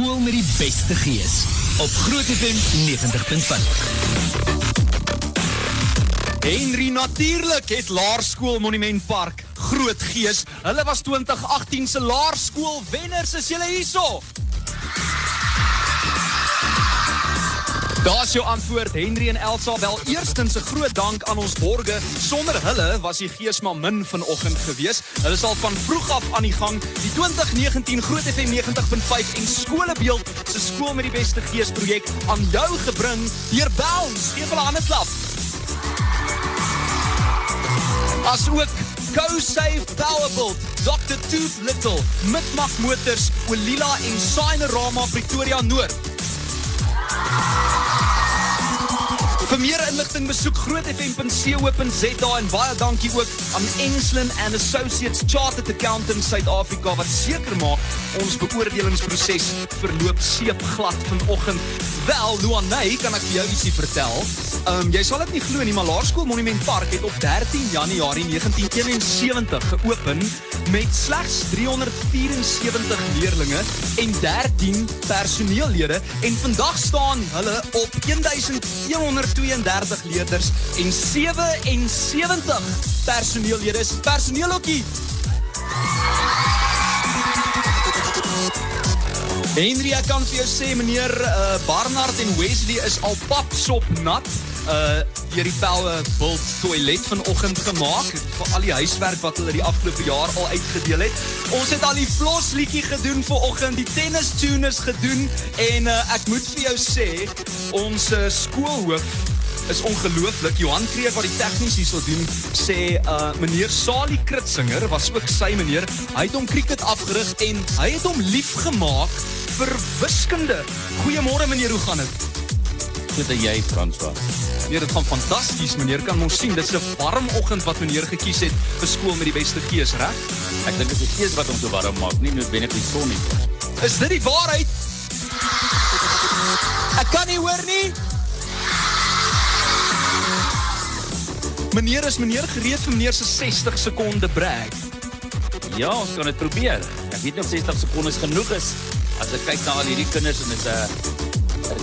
skool met die beste gees op Groot FM 90.5. Henry natuurlijk het Laarskool Monument Park groot gees. Hulle was 2018 se Laarskool wenners. Is julle hierso? Daar's jou antwoord Henry en Elsa. Wel eerstens 'n groot dank aan ons borge. Sonder hulle was die gees maar min vanoggend gewees. Hulle is al van vroeg af aan die gang. Die 2019 Groot FM 90.5 en Skolebeeld se skool met die beste gees projek aan jou gebring deur Bounce. Geef hulle 'n hande klap. As ook GoSave Powerbolt, Dr. Tooth Little, Mitmag Motors, Olila en Signerama Pretoria Noord. Vir meer inligting besoek grootfm.co.za en baie dankie ook aan Enslin and Associates Chartered Accountants Suid-Afrika wat seker maak ons beoordelingsproses verloop seepglad vanoggend. Wel, Luanay, kan ek vir jou ietsie vertel? Ehm um, jy sal dit nie glo nie, maar Laerskool Monument Park het op 13 Januarie 1971 geopen met slegs 374 leerdlinge en 13 personeellede en vandag staan hulle op 1132 leerders en 77 personeellede. Personeelokkie. Henry, ek kan vir jou sê meneer uh, Barnard en Wesley is al papsop nat. Uh deur die Poue Bult toilet vanoggend gemaak vir al die huiswerk wat hulle die afgelope jaar al uitgedeel het. Ons het al die flosliedjie gedoen vanoggend, die tennis tunes gedoen en uh, ek moet vir jou sê ons uh, skoolhoof is ongelooflik. Johan Kreer wat die tegnies hier sal doen, sê uh meneer Sali Kritsinger was ook sy meneer. Hy het hom cricket afgerig en hy het hom liefgemaak vir wiskunde. Goeiemôre meneer, hoe gaan dit? Goed en jy François. Nee, dit gaan fantasties meneer. Kan ons sien, dit is 'n warm oggend wat meneer gekies het vir skool met die beste gees, reg? Ek dink dit is die gees wat hom so warm maak, nie noodwendig die son nie. Is dit die waarheid? Ek kan nie hoor nie. Meneer is meneer gereed vir meneer se 60 sekonde brag. Ja, ons kan dit probeer. Ek weet nie of 60 sekondes genoeg is as ek kyk na al hierdie kinders en dit is 'n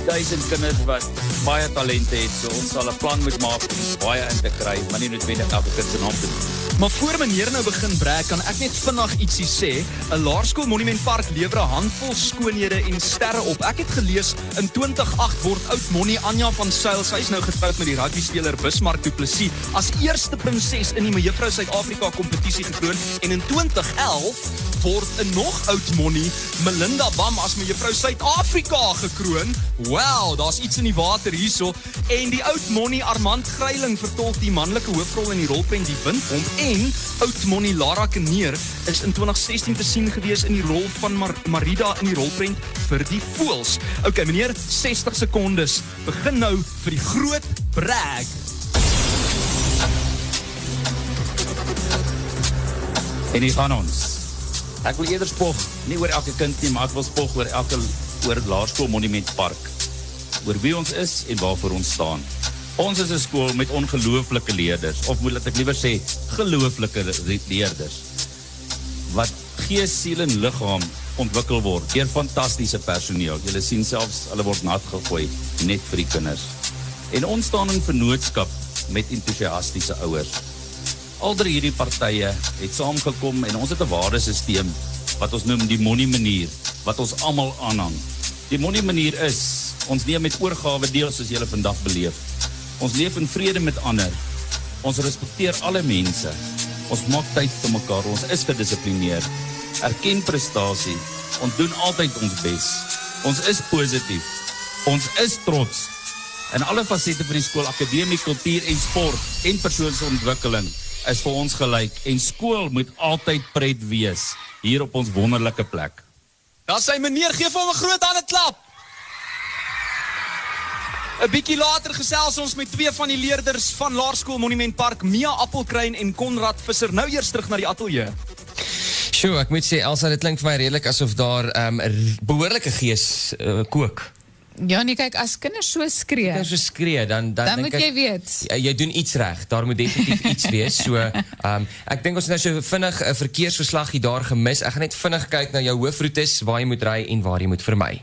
duisend kinders wat baie talente het. So ons sal 'n plan moet maak om baie in te kry, maar nie noodwendig elke kind se naam te noem. Maar voor meneer nou begin brag, kan ek net vinnig ietsie sê. 'n Laerskool Monument Park lewer 'n handvol skoonhede en sterre op. Ek het gelees in 2008 word oud Monnie Anja van Sail, sy is nou getroud met die rugby speler Bismarck Du Plessis, as eerste prinses in die Mevrou Suid-Afrika kompetisie gekroon en in 2011 word 'n nog oud Monnie, Melinda Bam as Mevrou Suid-Afrika gekroon. Wow, daar's iets in die water hierso. En die oud Monnie Armand Gryiling vertolk die manlike hoofrol in die rolprent Die Windpomp en oud Monnie Lara Kneer is in 2016 te sien gewees in die rol van Mar Marida in die rolprent vir die Voëls. Okay, meneer, 60 sekondes. Begin nou vir die groot brag. En hier gaan ons. Ek wil eerder spog, nie oor elke kind nie, maar ek wil spog oor elke oor Laerskool Monument Park. Oor wie ons is en waarvoor ons staan. Ons is 'n skool met ongelooflike leerders, of moet ek liewer sê, gelooflike leerders wat gees, siel en liggaam ontwikkel word deur fantastiese personeel. Jy sien selfs hulle word nat gegooi net vir die kinders. En ons staan in vennootskap met entoesiastiese ouers. Al drie hierdie partye het saamgekom en ons het 'n waardesisteem wat ons noem die money manier wat ons almal aanhang. Die money manier is ons neem met oorgawe deel soos julle vandag beleef. Ons leef in vrede met ander. Ons respekteer alle mense. Ons maak tyd vir mekaar. Ons is gedissiplineerd. Erken prestasie. Ons doen altyd ons bes. Ons is positief. Ons is trots. In alle fasette van die skool, akademie, kultuur en sport en persoonsontwikkeling is vir ons gelyk en skool moet altyd pret wees hier op ons wonderlike plek. Daar sê meneer gee vir hom 'n groot hande klap. 'n Bietjie later gesels ons met twee van die leerders van Laerskool Monument Park, Mia Appelkruin en Konrad Visser. Nou eers terug na die ateljee. Sjoe, ek moet sê Elsa, dit klink vir my redelik asof daar 'n um, behoorlike gees uh, kook. Ja, nee, kyk, as kinders so skree, Kinders so skree, dan dan, dan dink moet ek- jy weet. Ja, jy doen iets reg. Daar moet definitief iets wees. So, um, ek dink ons het nou so vinnig 'n verkeersverslag hier daar gemis. Ek gaan net vinnig kyk na jou hoofroetes waar jy moet ry en waar jy moet vermy.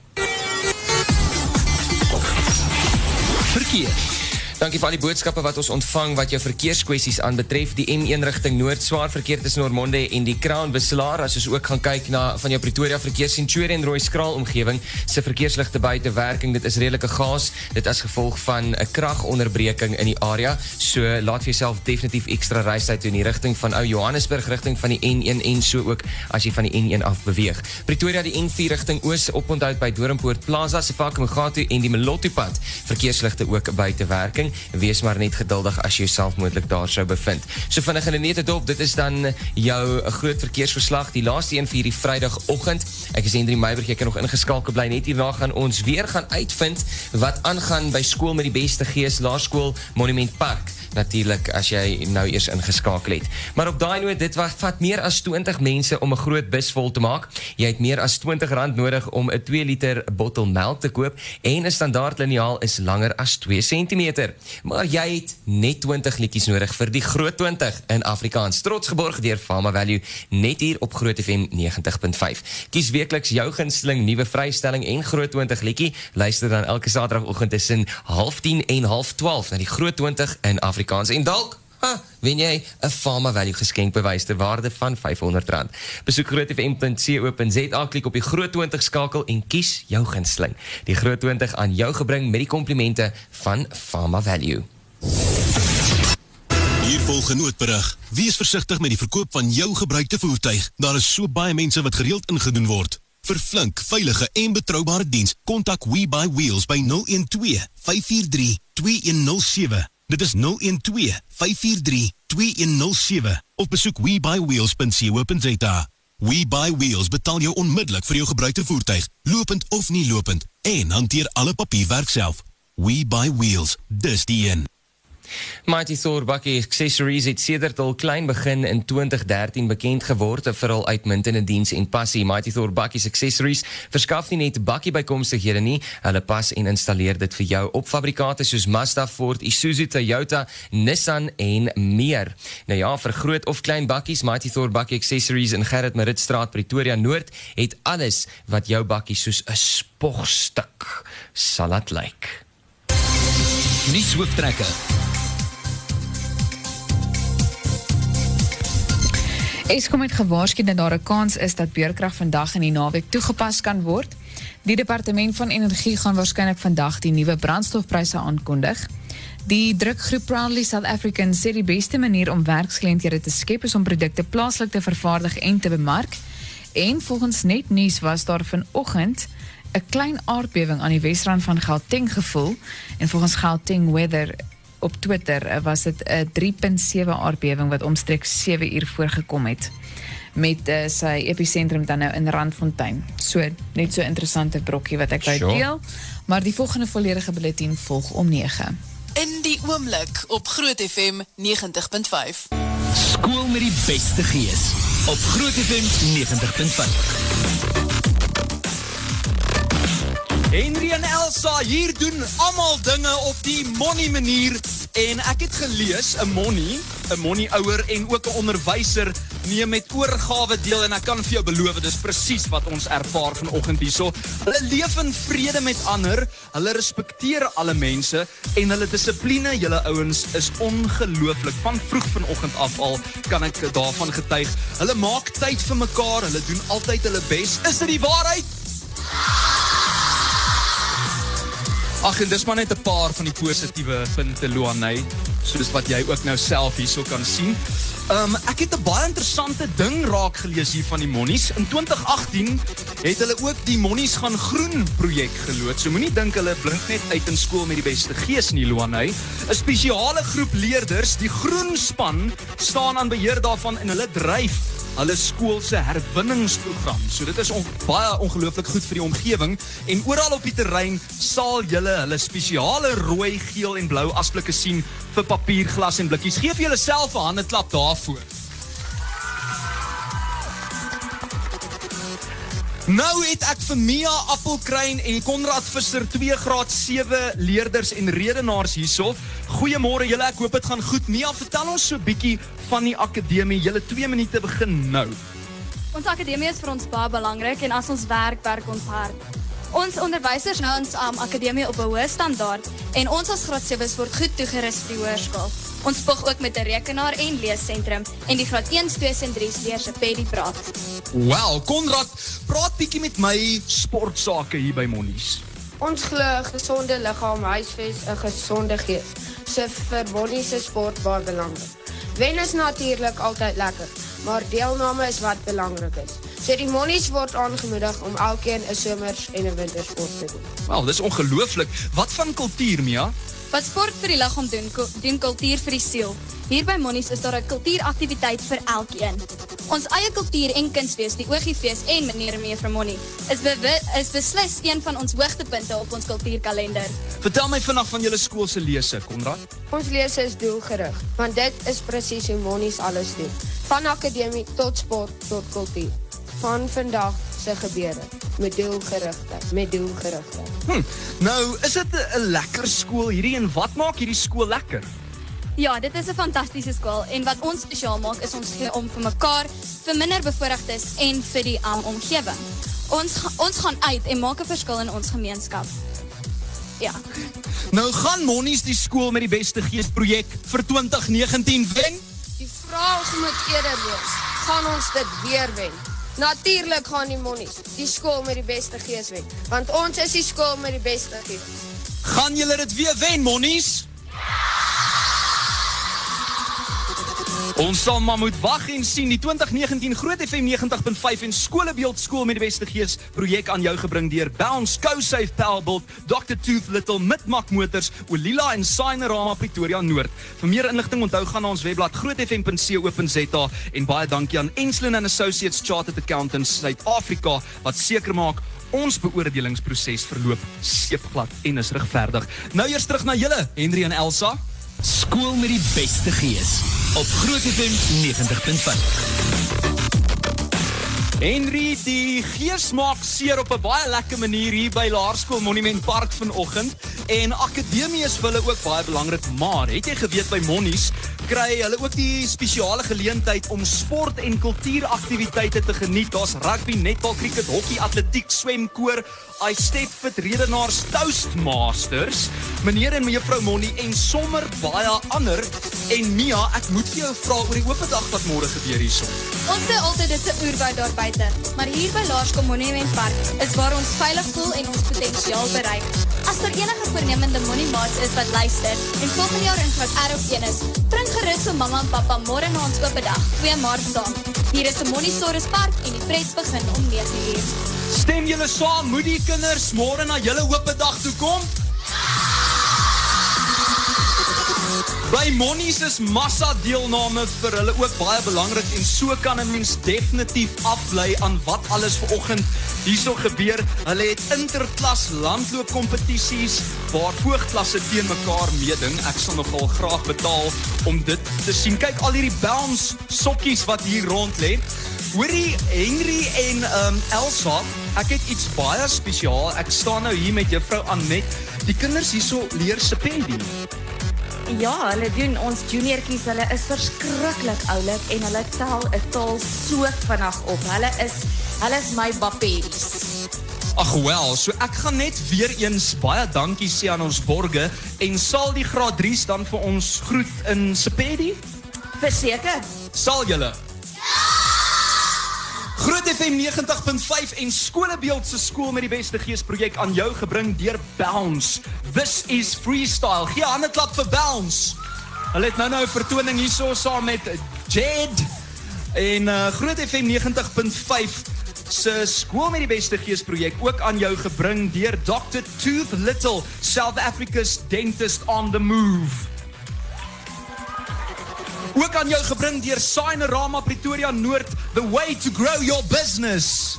Verkeer. Dankie vir al die boodskappe wat ons ontvang wat jou verkeerskwessies aanbetref. Die M1 rigting Noord swaar verkeer tussen Ormonde en die Crown Wisselaar. As ons ook gaan kyk na van jou Pretoria verkeer Centurion Rooi Skraal omgewing se verkeersligte buite werking. Dit is redelike gaas. Dit as gevolg van 'n kragonderbreking in die area. So laat vir jouself definitief ekstra reistyd doen in die rigting van ou Johannesburg rigting van die N1 en so ook as jy van die N1 af beweeg. Pretoria die N4 rigting oos oponthoud by Doringpoort Plaza, Sefako Mugatu en die Melotto pad. Verkeersligte ook buite werking. Wees maar net geduldig as jy jouself moontlik daar sou bevind. So vinnig in 'n nete dop, dit is dan jou groot verkeersverslag, die laaste een vir hierdie Vrydagoggend. Ek is Hendrik Meiburg, jy kan nog ingeskakel bly. Net hierna gaan ons weer gaan uitvind wat aangaan by skool met die beste gees, Laerskool Monument Park natuurlik as jy nou eers ingeskakel het. Maar op daai noot, dit wat vat meer as 20 mense om 'n groot bus vol te maak. Jy het meer as R20 nodig om 'n 2 liter bottel melk te koop en 'n standaard liniaal is langer as 2 cm. Maar jy het net 20 liedjies nodig vir die groot 20 in Afrikaans. Trots geborg deur Pharma Value net hier op Groot FM 90.5. Kies weekliks jou gunsteling nuwe vrystelling en groot 20 liedjie. Luister dan elke Saterdagoggend tussen 10:30 en 12:30 na die groot 20 in Afrikaans en dalk Ha, wen jy 'n Pharma Value geskenkbewys ter waarde van R500. Besoek grootfm.co.za, klik op die Groot 20 skakel en kies jou gunsteling. Die Groot 20 aan jou gebring met die komplimente van Pharma Value. Hier volg 'n noodberig. Wees versigtig met die verkoop van jou gebruikte voertuig. Daar is so baie mense wat gereeld ingedoen word. Vir flink, veilige en betroubare diens, kontak We Buy Wheels by 012 543 2107. Dit is 012 543 2107 of besoek webuyWheels.co.za. We Buy Wheels betaal jou onmiddellik vir jou gebruikte voertuig, lopend of nie lopend, en hanteer alle papierwerk self. We Buy Wheels, dis die een. Mighty Thor Bakkie Accessories het sedert al klein begin in 2013 bekend geword vir hul uitmuntende diens en passie. Mighty Thor Bakkie Accessories verskaf nie net bakkie bykomstighede nie, hulle pas en installeer dit vir jou op fabrikate soos Mazda, Ford, Isuzu, Toyota, Nissan en meer. Nou ja, vir groot of klein bakkies, Mighty Thor Bakkie Accessories in Gerrit Maritstraat, Pretoria Noord, het alles wat jou bakkie soos 'n spogstuk sal laat lyk. Nuus hooftrekke. Eskom het gewaarsku dat daar 'n kans is dat beurkrag vandag in die naweek toegepas kan word. Die departement van energie gaan waarskynlik vandag die nuwe brandstofpryse aankondig. Die drukgroep Proudly South African sê die beste manier om werksgeleenthede te skep is om produkte plaaslik te vervaardig en te bemark. En volgens Net Nuus was daar vanoggend 'n klein aardbewing aan die Wesrand van Gauteng gevoel en volgens Gauteng Weather op Twitter eh, was dit 'n 3.7 aardbewing wat omstreeks 7 uur voorgekom het met uh, sy episentrum dan nou in Randfontein. So net so interessante brokkie wat ek wou Sure. deel, maar die volgende volledige bulletin volg om 9. In die oomblik op Groot FM 90.5. Skool met die beste gees op Groot FM 90.5. Henry en Elsa hier doen almal dinge op die money manier en ek het gelees 'n money, 'n money ouer en ook 'n onderwyser neem met oorgawe deel en ek kan vir jou beloof dis presies wat ons ervaar vanoggend hierso. Hulle leef in vrede met ander, hulle respekteer alle mense en hulle dissipline, julle ouens is ongelooflik. Van vroeg vanoggend af al kan ek daarvan getuig. Hulle maak tyd vir mekaar, hulle doen altyd hulle bes. Is dit die waarheid? Ag en dis maar net 'n paar van die positiewe punte Luanay, soos wat jy ook nou self hierso kan sien. Um ek het 'n baie interessante ding raak gelees hier van die Monnies. In 2018 het hulle ook die Monnies gaan groen projek geloods. So moenie dink hulle blink net uit in skool met die beste gees nie Luanay. 'n Spesiale groep leerders, die groen span, staan aan beheer daarvan en hulle dryf hulle skool se herwinningsprogram. So dit is on, baie ongelooflik goed vir die omgewing en oral op die terrein sal julle hulle spesiale rooi, geel en blou asblikke sien vir papier, glas en blikkies. Geef julle self 'n hande klap daarvoor. Nou het ek vir Mia Appelkruin en Konrad Visser 2 graad 7 leerders en redenaars hierso. Goeiemôre julle, ek hoop dit gaan goed. Mia, vertel ons so 'n bietjie van die akademie. Julle 2 minute begin nou. Ons akademie is vir ons baie belangrik en as ons werk, werk ons hard. Ons onderwysers hou ons um, akademie op 'n hoë standaard en ons as graad 7's word goed toegerus vir die hoërskool. Ons spog ook met 'n rekenaar en leessentrum en die graad 1, 2 en 3 leer se Paddy praat. Wel, Konrad, praat bietjie met my sportsake hier by Monnies. Ons glo 'n gesonde liggaam huisves 'n gesonde gees. So vir Bonnie se sport baie belangrik. Wen is natuurlik altyd lekker, maar deelname is wat belangrik is. So die Monnies word aangemoedig om elkeen 'n somers en 'n wintersport te doen. Wel, dis ongelooflik. Wat van kultuur, Mia? Wat sport vir die liggaam doen, ko- doen kultuur vir die siel. Hier by Monnies is daar 'n kultuuraktiwiteit vir elkeen. Ons eie kultuur en kunsfees, die Oogiefees en meneer en mevrou Monnie, is bewi- is beslis een van ons hoogtepunte op ons kultuurkalender. Vertel my vinnig van julle skool se lese, Konrad. Ons lese is doelgerig, want dit is presies hoe Monnies alles doen. Van akademie tot sport tot kultuur. Van vandag se gebeure met doelgerigtheid, met doelgerigtheid. Hm. Nou, is dit 'n lekker skool hierdie en wat maak hierdie skool lekker? Ja, dit is 'n fantastiese skool en wat ons spesiaal maak is ons gee om vir mekaar, vir minder bevoorregtes en vir die um, omgewing. Ons ons gaan uit en maak 'n verskil in ons gemeenskap. Ja. Nou gaan Monnies die skool met die beste gees projek vir 2019 wen? Die vraag moet eerder wees, gaan ons dit weer wen? Natuurlik gaan die Monnies die skool met die beste gees wen, want ons is die skool met die beste gees. Gaan julle dit weer wen, Monnies? Ons sal maar moet wag en sien die 2019 Groot FM 90.5 en Skolebeeld skool met die beste gees projek aan jou gebring deur Bounce, CoSafe Powerbolt, Dr Tooth Little, Midmak Motors, Olila en Signerama Pretoria Noord. Vir meer inligting onthou gaan na ons webblad grootfm.co.za en baie dankie aan Enslin and Associates Chartered Accountants Suid-Afrika wat seker maak Ons beoordelingsproses verloop seepglad en is regverdig. Nou eers terug na julle, Henry en Elsa. Skool met die beste gees op Groot FM 90.5. Henry, die gees maak seer op 'n baie lekker manier hier by Laerskool Monument Park vanoggend en akademie is vir hulle ook baie belangrik, maar het jy geweet by Monnies kry hulle ook die spesiale geleentheid om sport en kultuuraktiwiteite te geniet. Daar's rugby, netbal, cricket, hokkie, atletiek, swem, koor, I step fit redenaars, toastmasters, meneer en mevrou Monnie en sommer baie ander. En Mia, ek moet jou vra oor die oop dag wat môre gebeur hierson. Ons sê altyd dit is 'n oerwoud daar buite, maar hier by Laerskool Monument Park is waar ons veilig voel en ons potensiaal bereik. As daar enige voornemende Monniemaats is wat luister en volgende jaar in graad R of 1 is, bring gerus vir mamma en pappa môre na ons oop dag, 2 Maart saam. Hier is 'n Monniesaurus Park en die pret begin om 9:00. Stem julle saam, moet die kinders môre na julle oop dag toe kom? By Monnies is massa deelname vir hulle ook baie belangrik en so kan 'n mens definitief aflei aan wat alles ver oggend hierso gebeur. Hulle het interklas landloopkompetisies waar voogklasse teen mekaar meeding. Ek sal nogal graag betaal om dit te sien. Kyk al hierdie bounce sokkies wat hier rond lê. Hoorie Henry en um, Elsa, ek het iets baie spesiaal. Ek staan nou hier met juffrou Anet. Die kinders hierso leer sependie. Ja, hulle doen ons juniortjies, hulle is verskriklik oulik en hulle tel 'n taal so vinnig op. Hulle is hulle is my bappies. Ag wel, so ek gaan net weer eens baie dankie sê aan ons borge en sal die graad 3's dan vir ons groet in sependie? Verseker. Sal julle? Groot FM 90.5 en Skolebeeld se skool met die beste gees projek aan jou gebring deur Bounce. This is freestyle. Gee 'n hande klap vir Bounce. Hulle het nou nou 'n vertoning hierso saam met Jed en uh, Groot FM 90.5 se skool met die beste gees projek ook aan jou gebring deur Dr Tooth Little, South Africa's dentist on the move. Ook aan jou gebring deur Signerama Pretoria Noord, the way to grow your business.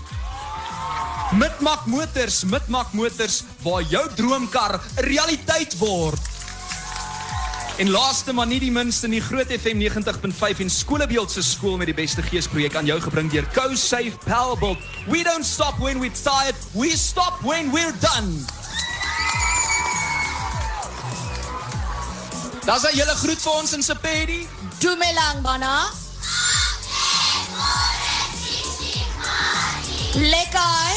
Midmak Motors, Midmak Motors waar jou droomkar 'n realiteit word. En laaste maar nie die minste nie, Groot FM 90.5 en Skolebeeld se skool met die beste geesprojek aan jou gebring deur CoSafe Powerbolt. We don't stop when we're tired, we stop when we're done. Daar's 'n hele groet vir ons in Sepedi. Dumelang bana. Lekker.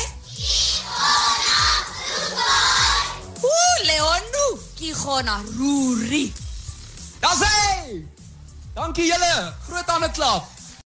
Ooh, Leonu, ki gona ruri. Daar's hy. Dankie julle. Groot hande klap.